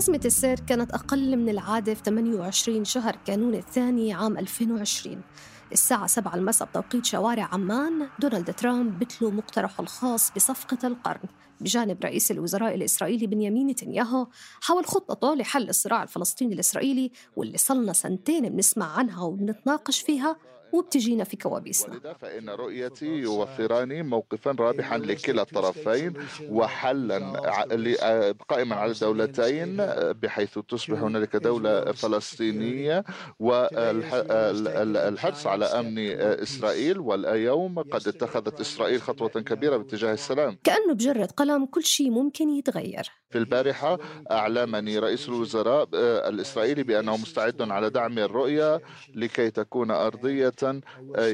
أزمة السير كانت أقل من العادة في 28 شهر كانون الثاني عام 2020 الساعة 7 المساء بتوقيت شوارع عمان دونالد ترامب بتلو مقترحه الخاص بصفقة القرن. بجانب رئيس الوزراء الإسرائيلي بنيامين نتنياهو حول خطته لحل الصراع الفلسطيني الإسرائيلي واللي صلنا سنتين بنسمع عنها وبنتناقش فيها. وبتجينا في كوابيسنا. ولذا فإن رؤيتي يوفران موقفا رابحا لكلا الطرفين وحلا آه، قائما على الدولتين بحيث تصبح هنالك دولة فلسطينية والحرص على أمن إسرائيل. واليوم قد اتخذت إسرائيل خطوة كبيرة باتجاه السلام. كأنه بجرة قلم كل شيء ممكن يتغير. في البارحة أعلمني رئيس الوزراء آه، الإسرائيلي بأنه مستعد على دعم الرؤية لكي تكون أرضية آه،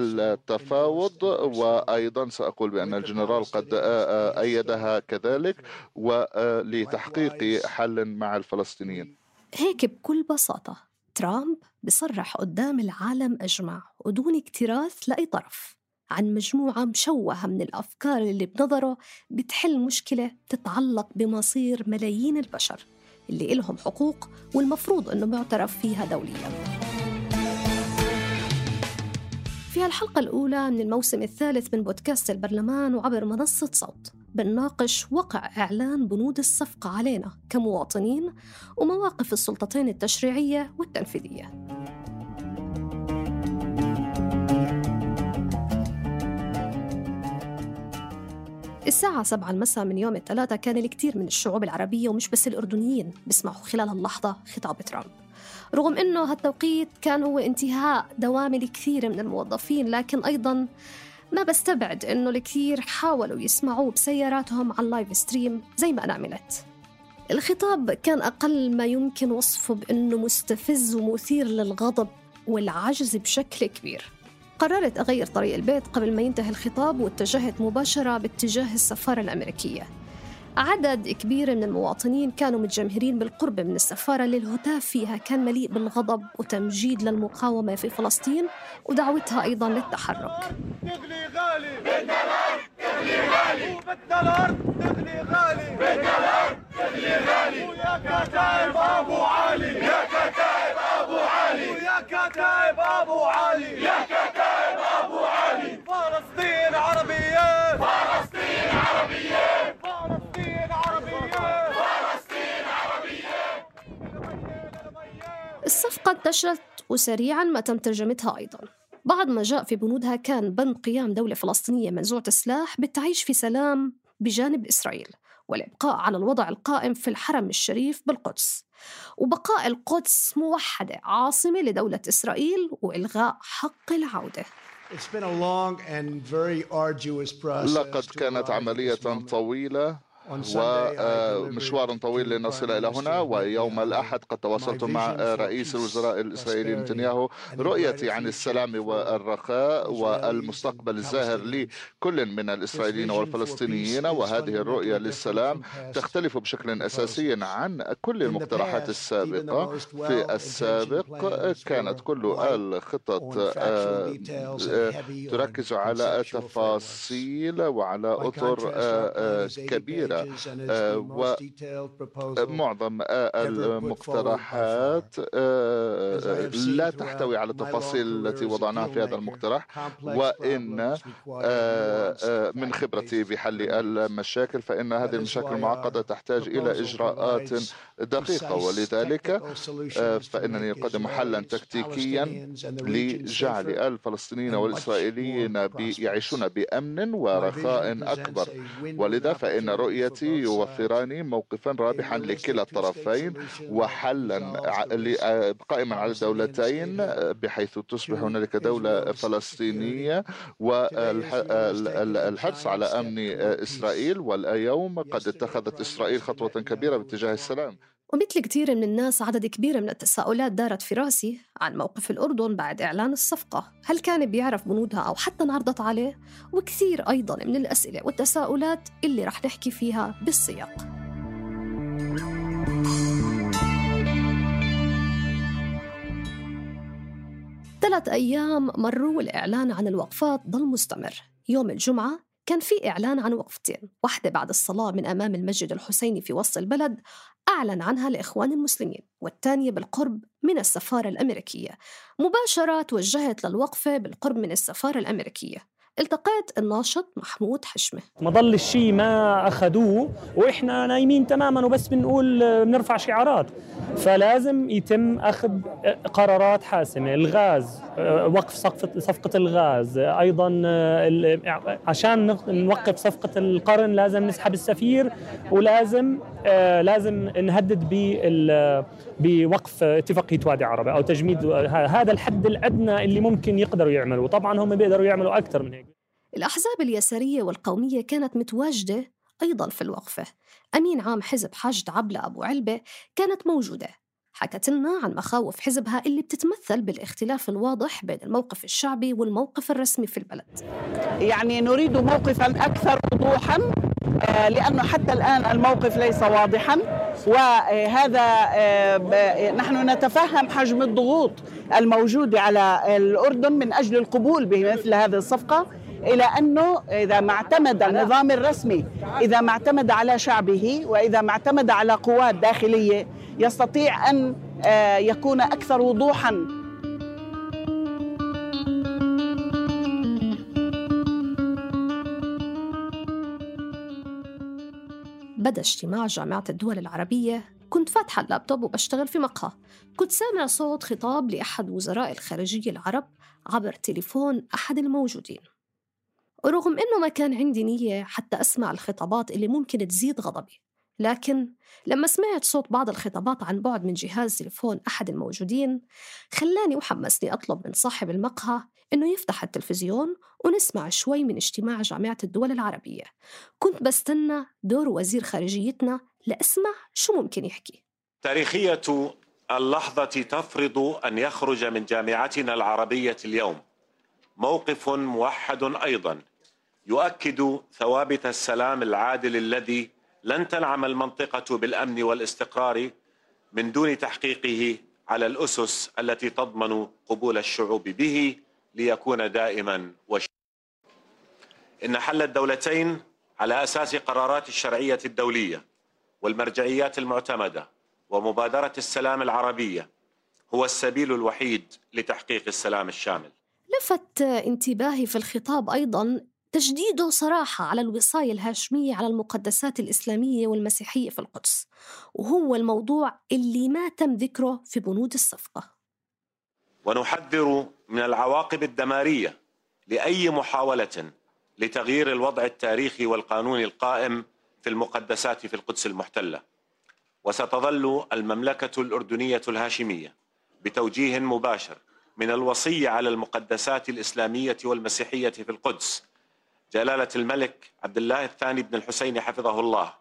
للتفاوض وأيضا سأقول بأن الجنرال قد آه، آه، أيدها كذلك ولتحقيق حل مع الفلسطينيين. هيك بكل بساطة ترامب بصرح قدام العالم أجمع ودون اكتراث لأي طرف عن مجموعة مشوهة من الأفكار اللي بنظره بتحل مشكلة تتعلق بمصير ملايين البشر اللي إلهم حقوق والمفروض أنه معترف فيها دولياً. في هالحلقة الأولى من الموسم الثالث من بودكاست البرلمان وعبر منصة صوت. بنناقش وقع إعلان بنود الصفقة علينا كمواطنين ومواقف السلطتين التشريعية والتنفيذية. الساعة سبعة المساء من يوم الثلاثاء كان الكثير من الشعوب العربية ومش بس الأردنيين بيسمعوا خلال هاللحظة خطاب ترامب. رغم أنه هالتوقيت كان هو انتهاء دوام الكثير من الموظفين لكن أيضا ما بستبعد أنه الكثير حاولوا يسمعوه بسياراتهم على ال live stream زي ما أنا عملت الخطاب كان أقل ما يمكن وصفه بأنه مستفز ومثير للغضب والعجز بشكل كبير. قررت أغير طريق البيت قبل ما ينتهي الخطاب واتجهت مباشرة باتجاه السفارة الأمريكية. عدد كبير من المواطنين كانوا متجمهرين بالقرب من السفارة اللي الهتاف فيها كان مليء بالغضب وتمجيد للمقاومة في فلسطين ودعوتها أيضا للتحرك. تغلي غالي تغلي غالي تغلي غالي تغلي غالي ويا كتايب ابو علي يا كتايب ابو علي ويا كتايب ابو علي يا كتايب ابو علي فلسطين عربية. فلسطين عربية فلسطين عربية فلسطين عربية الصفقة انتشرت وسريعا ما تم ترجمتها أيضا بعض ما جاء في بنودها كان بند قيام دولة فلسطينية منزوعة السلاح بالتعيش في سلام بجانب إسرائيل والإبقاء على الوضع القائم في الحرم الشريف بالقدس وبقاء القدس موحدة عاصمة لدولة إسرائيل وإلغاء حق العودة It's been a long and very arduous process. لقد كانت عملية. طويلة ومشوار آه، طويل لنصل إلى هنا ويوم الأحد قد تواصلت مع رئيس الوزراء الإسرائيلي نتنياهو. رؤيتي عن السلام والرخاء والمستقبل الزاهر لكل من الإسرائيليين والفلسطينيين. وهذه الرؤية للسلام تختلف بشكل أساسي عن كل المقترحات السابقة. في السابق كانت كل الخطط آه، آه، تركز على التفاصيل وعلى أطر كبيرة. ومعظم آه، آه، المقترحات آه، لا تحتوي على التفاصيل التي وضعناها في هذا المقترح وإن من خبرتي بحل المشاكل فإن هذه المشاكل المعقدة تحتاج إلى إجراءات دقيقة. ولذلك فإنني أقدم حلا تكتيكيا لجعل الفلسطينيين والإسرائيليين يعيشون بأمن ورخاء أكبر. ولذا فإن رؤية الشرعية يوفران موقفا رابحا لكلا الطرفين وحلا قائما على الدولتين بحيث تصبح هنالك دولة فلسطينية والحرص على أمن إسرائيل واليوم قد اتخذت إسرائيل خطوة كبيرة باتجاه السلام. ومثل كثير من الناس عدد كبير من التساؤلات دارت في رأسي عن موقف الأردن بعد إعلان الصفقة. هل كان بيعرف بنودها أو حتى انعرضت عليه؟ وكثير أيضا من الأسئلة والتساؤلات اللي رح نحكي فيها بالسياق. ثلاث أيام مروا والإعلان عن الوقفات ضل مستمر. يوم الجمعة كان في إعلان عن وقفتين واحدة بعد الصلاة من أمام المسجد الحسيني في وسط البلد أعلن عنها الإخوان المسلمين والثانية بالقرب من السفارة الأمريكية. مباشرة توجهت للوقفة بالقرب من السفارة الأمريكية. التقيت الناشط محمود حشمة. ما ضل الشيء ما أخذوه وإحنا نايمين تماما وبس بنقول بنرفع شعارات. فلازم يتم أخذ قرارات حاسمة. الغاز وقف صفقة, صفقة الغاز أيضا عشان نوقف صفقة القرن لازم نسحب السفير ولازم لازم نهدد بوقف اتفاقية وادي عربة أو تجميد هذا الحد الأدنى اللي ممكن يقدروا يعملوا. طبعا هم بيقدروا يعملوا أكثر من هيك. الأحزاب اليسارية والقومية كانت متواجدة أيضا في الوقفة. أمين عام حزب حاجد عبلة أبو علبة كانت موجودة. حكت لنا عن مخاوف حزبها اللي بتتمثل بالاختلاف الواضح بين الموقف الشعبي والموقف الرسمي في البلد. يعني نريد موقفا أكثر وضوحا لأنه حتى الآن الموقف ليس واضحا وهذا آه، نحن نتفهم حجم الضغوط الموجودة على الأردن من أجل القبول بمثل هذه الصفقة إلى أنه إذا ما اعتمد النظام الرسمي إذا ما اعتمد على شعبه وإذا ما اعتمد على قوات داخلية يستطيع أن آه، يكون أكثر وضوحا بدا اجتماع جامعة الدول العربية كنت فاتحة اللابتوب وبشتغل في مقهى. كنت سامع صوت خطاب لأحد وزراء الخارجية العرب عبر تليفون أحد الموجودين. ورغم إنه ما كان عندي نية حتى أسمع الخطابات اللي ممكن تزيد غضبي. لكن لما سمعت صوت بعض الخطابات عن بعد من جهاز تليفون أحد الموجودين خلاني وحمسني أطلب من صاحب المقهى إنه يفتح التلفزيون ونسمع شوي من اجتماع جامعة الدول العربية. كنت بستنى دور وزير خارجيتنا لأسمع شو ممكن يحكي. تاريخية اللحظة تفرض أن يخرج من جامعتنا العربية اليوم موقف موحد أيضا يؤكد ثوابت السلام العادل الذي لن تنعم المنطقة بالأمن والاستقرار من دون تحقيقه على الأسس التي تضمن قبول الشعوب به ليكون دائما وش إن حل الدولتين على أساس قرارات الشرعية الدولية والمرجعيات المعتمدة ومبادرة السلام العربية هو السبيل الوحيد لتحقيق السلام الشامل. لفت انتباهي في الخطاب أيضا تجديده صراحة على الوصاية الهاشمية على المقدسات الإسلامية والمسيحية في القدس وهو الموضوع اللي ما تم ذكره في بنود الصفقة. ونحذر من العواقب الدمارية لأي محاولة لتغيير الوضع التاريخي والقانوني القائم في المقدسات في القدس المحتلة. وستظل المملكة الأردنية الهاشمية بتوجيه مباشر من الوصية على المقدسات الإسلامية والمسيحية في القدس جلالة الملك عبد الله الثاني بن الحسين حفظه الله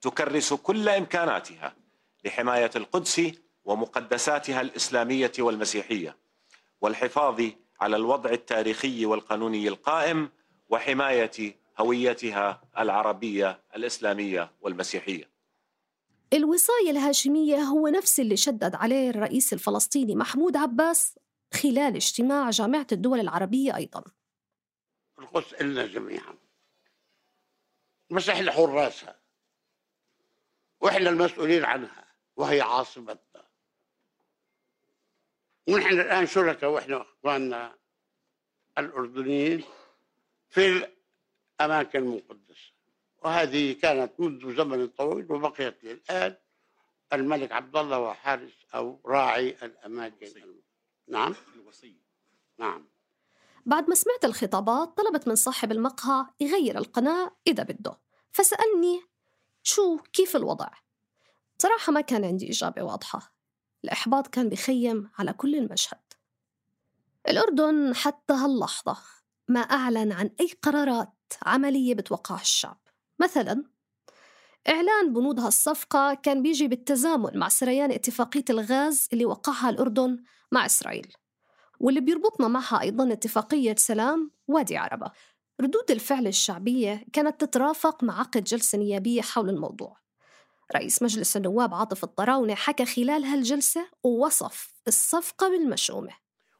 تكرس كل إمكاناتها لحماية القدس ومقدساتها الإسلامية والمسيحية والحفاظ على الوضع التاريخي والقانوني القائم وحماية هويتها العربية الإسلامية والمسيحية. الوصاية الهاشمية هو نفس اللي شدد عليه الرئيس الفلسطيني محمود عباس خلال اجتماع جامعة الدول العربية أيضا. القدس إلنا جميعا. مش إحنا حراسها وإحنا المسؤولين عنها وهي عاصمتنا. ونحن الآن شركاء وإحنا إخواننا الأردنيين في الأماكن المقدسة. وهذه كانت منذ زمن طويل وبقيت للآن الملك عبد الله وحارس أو راعي الأماكن نعم. الوصي. نعم. بعد ما سمعت الخطابات طلبت من صاحب المقهى يغير القناة إذا بده. فسألني شو؟ كيف الوضع؟ بصراحة ما كان عندي إجابة واضحة. الإحباط كان بخيم على كل المشهد. الأردن حتى هاللحظة ما أعلن عن أي قرارات عملية بتوقعها الشعب. مثلا إعلان بنود هالصفقة كان بيجي بالتزامن مع سريان اتفاقية الغاز اللي وقعها الأردن مع إسرائيل. واللي بيربطنا معها أيضا اتفاقية سلام وادي عربة. ردود الفعل الشعبية كانت تترافق مع عقد جلسة نيابية حول الموضوع. رئيس مجلس النواب عاطف الطراونة حكى خلال هالجلسة ووصف الصفقة بالمشؤومة.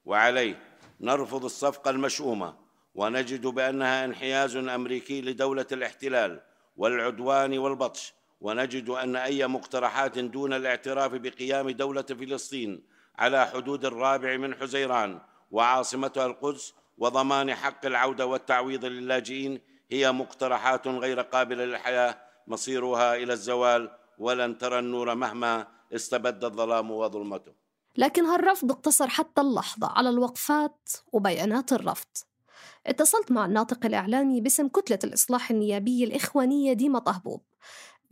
وعليه نرفض الصفقة المشؤومة ونجد بأنها انحياز أمريكي لدولة الاحتلال والعدوان والبطش ونجد أن أي مقترحات دون الاعتراف بقيام دولة فلسطين على حدود الرابع من حزيران وعاصمتها القدس وضمان حق العودة والتعويض للاجئين هي مقترحات غير قابلة للحياة مصيرها إلى الزوال ولن ترى النور مهما استبد الظلام وظلمته. لكن هالرفض اقتصر حتى اللحظة على الوقفات وبيانات الرفض. اتصلت مع الناطق الإعلامي باسم كتلة الإصلاح النيابية الإخوانية ديما طهبوب.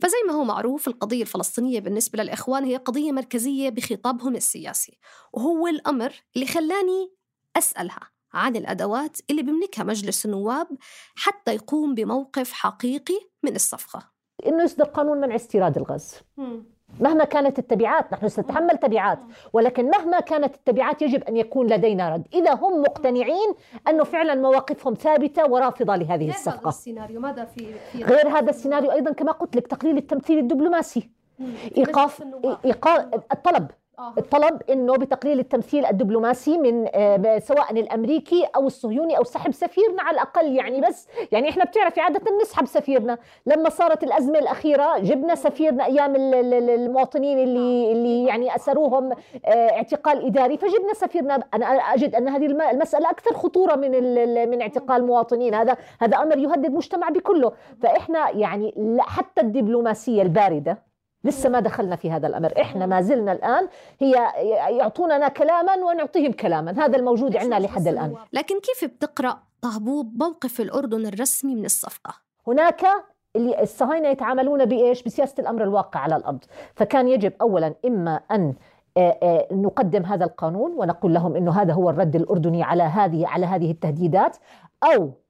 فزي ما هو معروف القضية الفلسطينية بالنسبة للإخوان هي قضية مركزية بخطابهم السياسي وهو الأمر اللي خلاني أسألها عن الأدوات اللي بيملكها مجلس النواب حتى يقوم بموقف حقيقي من الصفقة. إنه يصدر قانون منع استيراد الغاز. مهما كانت التبعات نحن سنتحمل تبعات ولكن مهما كانت التبعات يجب أن يكون لدينا رد. إذا هم مقتنعين انه فعلا مواقفهم ثابتة ورافضة لهذه الصفقه هذا السيناريو ماذا في, في غير هذا السيناريو أيضا كما قلت لك تقليل التمثيل الدبلوماسي. ايقاف إيقاف الطلب. آه. الطلب إنه بتقليل التمثيل الدبلوماسي من آه، سواء الأمريكي أو الصهيوني أو سحب سفيرنا على الأقل يعني بس يعني إحنا بتعرفي عادة بنسحب سفيرنا. لما صارت الأزمة الأخيرة جبنا سفيرنا أيام المواطنين اللي اللي يعني أسروهم آه، اعتقال إداري فجبنا سفيرنا. أنا أجد أن هذه المسألة أكثر خطورة من من اعتقال مواطنين. هذا هذا أمر يهدد المجتمع بكله. فإحنا يعني حتى الدبلوماسية الباردة لسه ما دخلنا في هذا الأمر. إحنا ما زلنا الآن هي يعطوننا كلاما ونعطيهم كلاما. هذا الموجود عندنا لحد الآن. لكن كيف بتقرأ طهبوب موقف الأردن الرسمي من الصفقة؟ هناك اللي الصهاينة يتعاملون بإيش؟ بسياسة الأمر الواقع على الأرض. فكان يجب اولا إما أن نقدم هذا القانون ونقول لهم إنه هذا هو الرد الأردني على هذه على هذه التهديدات أو آه، آه،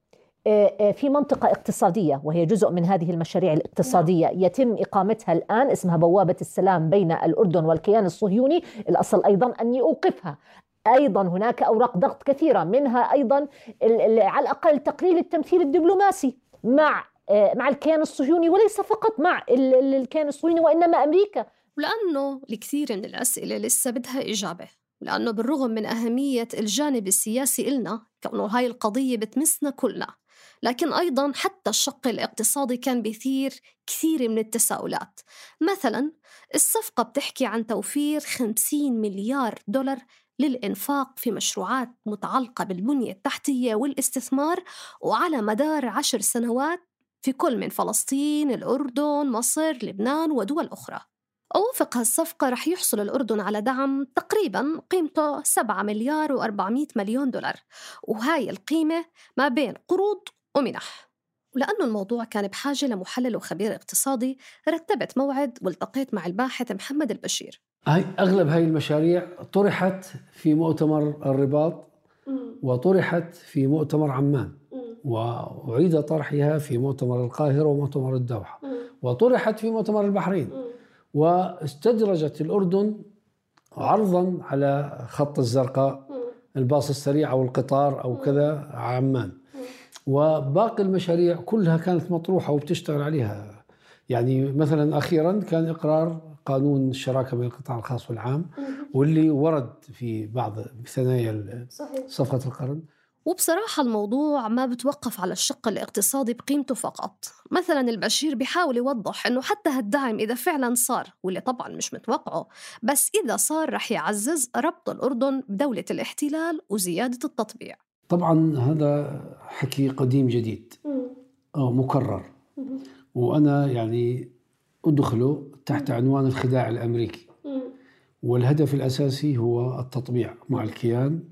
في منطقة اقتصادية وهي جزء من هذه المشاريع الاقتصادية نعم. يتم إقامتها الآن اسمها بوابة السلام بين الأردن والكيان الصهيوني. الأصل أيضا أن يوقفها أيضا هناك أوراق ضغط كثيرة منها أيضا على الأقل تقليل التمثيل الدبلوماسي مع آه، مع الكيان الصهيوني وليس فقط مع الكيان الصهيوني وإنما أمريكا. ولأنه الكثير من الأسئلة لسه بدها إجابة لأنه بالرغم من أهمية الجانب السياسي إلنا كونه هاي القضية بتمسنا كلنا لكن أيضا حتى الشق الاقتصادي كان بيثير كثير من التساؤلات. مثلا الصفقة بتحكي عن توفير 50 مليار دولار للإنفاق في مشروعات متعلقة بالبنية التحتية والاستثمار وعلى مدار عشر سنوات في كل من فلسطين، الأردن، مصر، لبنان ودول أخرى. ووفق هالصفقة رح يحصل الأردن على دعم تقريبا قيمته 7 مليار و400 مليون دولار. وهاي القيمة ما بين قروض ومنح ولأنه الموضوع كان بحاجة لمحلل وخبير اقتصادي رتبت موعد والتقيت مع الباحث محمد البشير. هاي أغلب هاي المشاريع طرحت في مؤتمر الرباط وطرحت في مؤتمر عمان. وأعيد طرحها في مؤتمر القاهرة ومؤتمر الدوحة. وطرحت في مؤتمر البحرين. واستدرجت الأردن عرضا على خط الزرقاء الباص السريع أو القطار أو كذا عمان. وباقي المشاريع كلها كانت مطروحة وبتشتغل عليها. يعني مثلا أخيرا كان إقرار قانون الشراكة بين القطاع الخاص والعام واللي ورد في بعض ثنايا صفقة القرن. وبصراحة الموضوع ما بتوقف على الشق الاقتصادي بقيمته فقط. مثلا البشير بيحاول يوضح أنه حتى هالدعم إذا فعلا صار واللي طبعا مش متوقعه بس إذا صار رح يعزز ربط الأردن بدولة الاحتلال وزيادة التطبيع. طبعا هذا حكي قديم جديد أو مكرر. وأنا يعني أدخله تحت عنوان الخداع الأمريكي. والهدف الأساسي هو التطبيع مع الكيان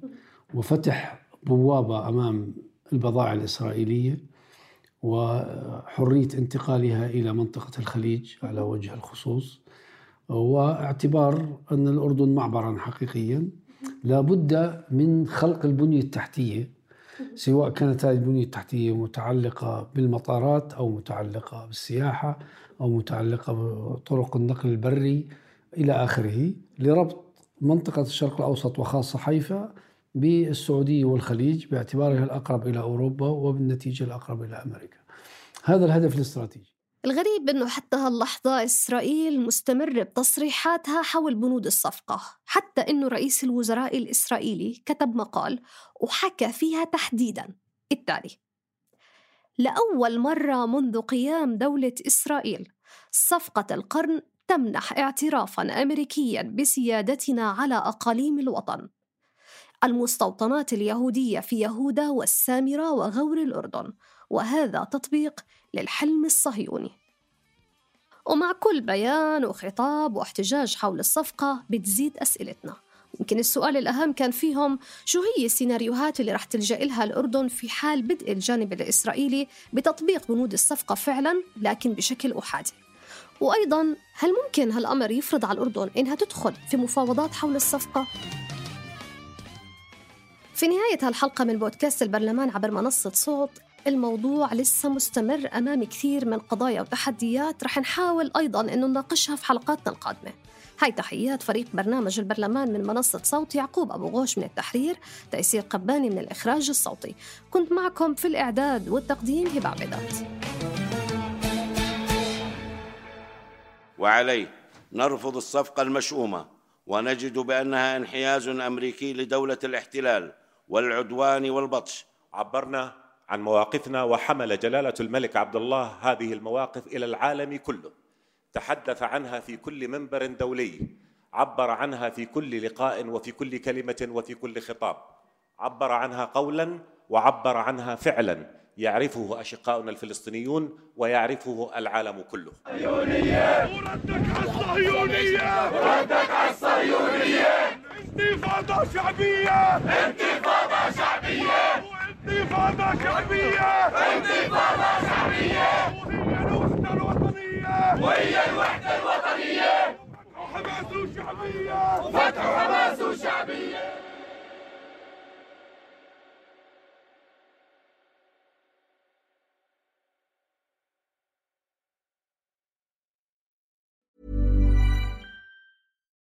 وفتح بوابة أمام البضائع الإسرائيلية وحرية انتقالها إلى منطقة الخليج على وجه الخصوص واعتبار أن الأردن معبرا حقيقيا. لابد من خلق البنية التحتية سواء كانت هذه البنية التحتية متعلقة بالمطارات أو متعلقة بالسياحة أو متعلقة بطرق النقل البري إلى آخره لربط منطقة الشرق الأوسط وخاصة حيفا بالسعودية والخليج باعتبارها الأقرب إلى أوروبا وبالنتيجة الأقرب إلى أمريكا. هذا الهدف الاستراتيجي. الغريب إنه حتى هاللحظة إسرائيل مستمرة بتصريحاتها حول بنود الصفقة، حتى إنه رئيس الوزراء الإسرائيلي كتب مقال وحكى فيها تحديدا. التالي: لأول مرة منذ قيام دولة إسرائيل صفقة القرن تمنح اعترافا أمريكيا بسيادتنا على أقاليم الوطن. المستوطنات اليهودية في يهودا والسامرة وغور الأردن وهذا تطبيق للحلم الصهيوني. ومع كل بيان وخطاب واحتجاج حول الصفقة بتزيد أسئلتنا. يمكن السؤال الأهم كان فيهم شو هي السيناريوهات اللي رح تلجأ لها الأردن في حال بدء الجانب الإسرائيلي بتطبيق بنود الصفقة فعلا لكن بشكل أحادي؟ وأيضا هل ممكن هالأمر يفرض على الأردن إنها تدخل في مفاوضات حول الصفقة؟ في نهاية هالحلقة من بودكاست البرلمان عبر منصة صوت الموضوع لسه مستمر أمام كثير من قضايا وتحديات. رح نحاول أيضا أنه نناقشها في حلقاتنا القادمة. هاي تحيات فريق برنامج البرلمان من منصة صوت يعقوب أبو غوش من التحرير تيسير قباني من الإخراج الصوتي. كنت معكم في الإعداد والتقديم هبة عبيدات. وعليه نرفض الصفقة المشؤومة ونجد بأنها انحياز أمريكي لدولة الاحتلال والعدوان والبطش. عبرنا عن مواقفنا وحمل جلالة الملك عبد الله هذه المواقف إلى العالم كله. تحدث عنها في كل منبر دولي عبر عنها في كل لقاء وفي كل كلمة وفي كل خطاب. عبر عنها قولا وعبر عنها فعلا يعرفه أشقاؤنا الفلسطينيون ويعرفه العالم كله. صهيونية وردك على الصهيونية وردك على الصهيونية انتفاضة شعبية انتفاضة شعبية انتفاضة شعبية انتفاضة شعبية وهي الوحدة الوطنية. وهي الوحدة الوطنية حماس شعبية وفتح حماس شعبية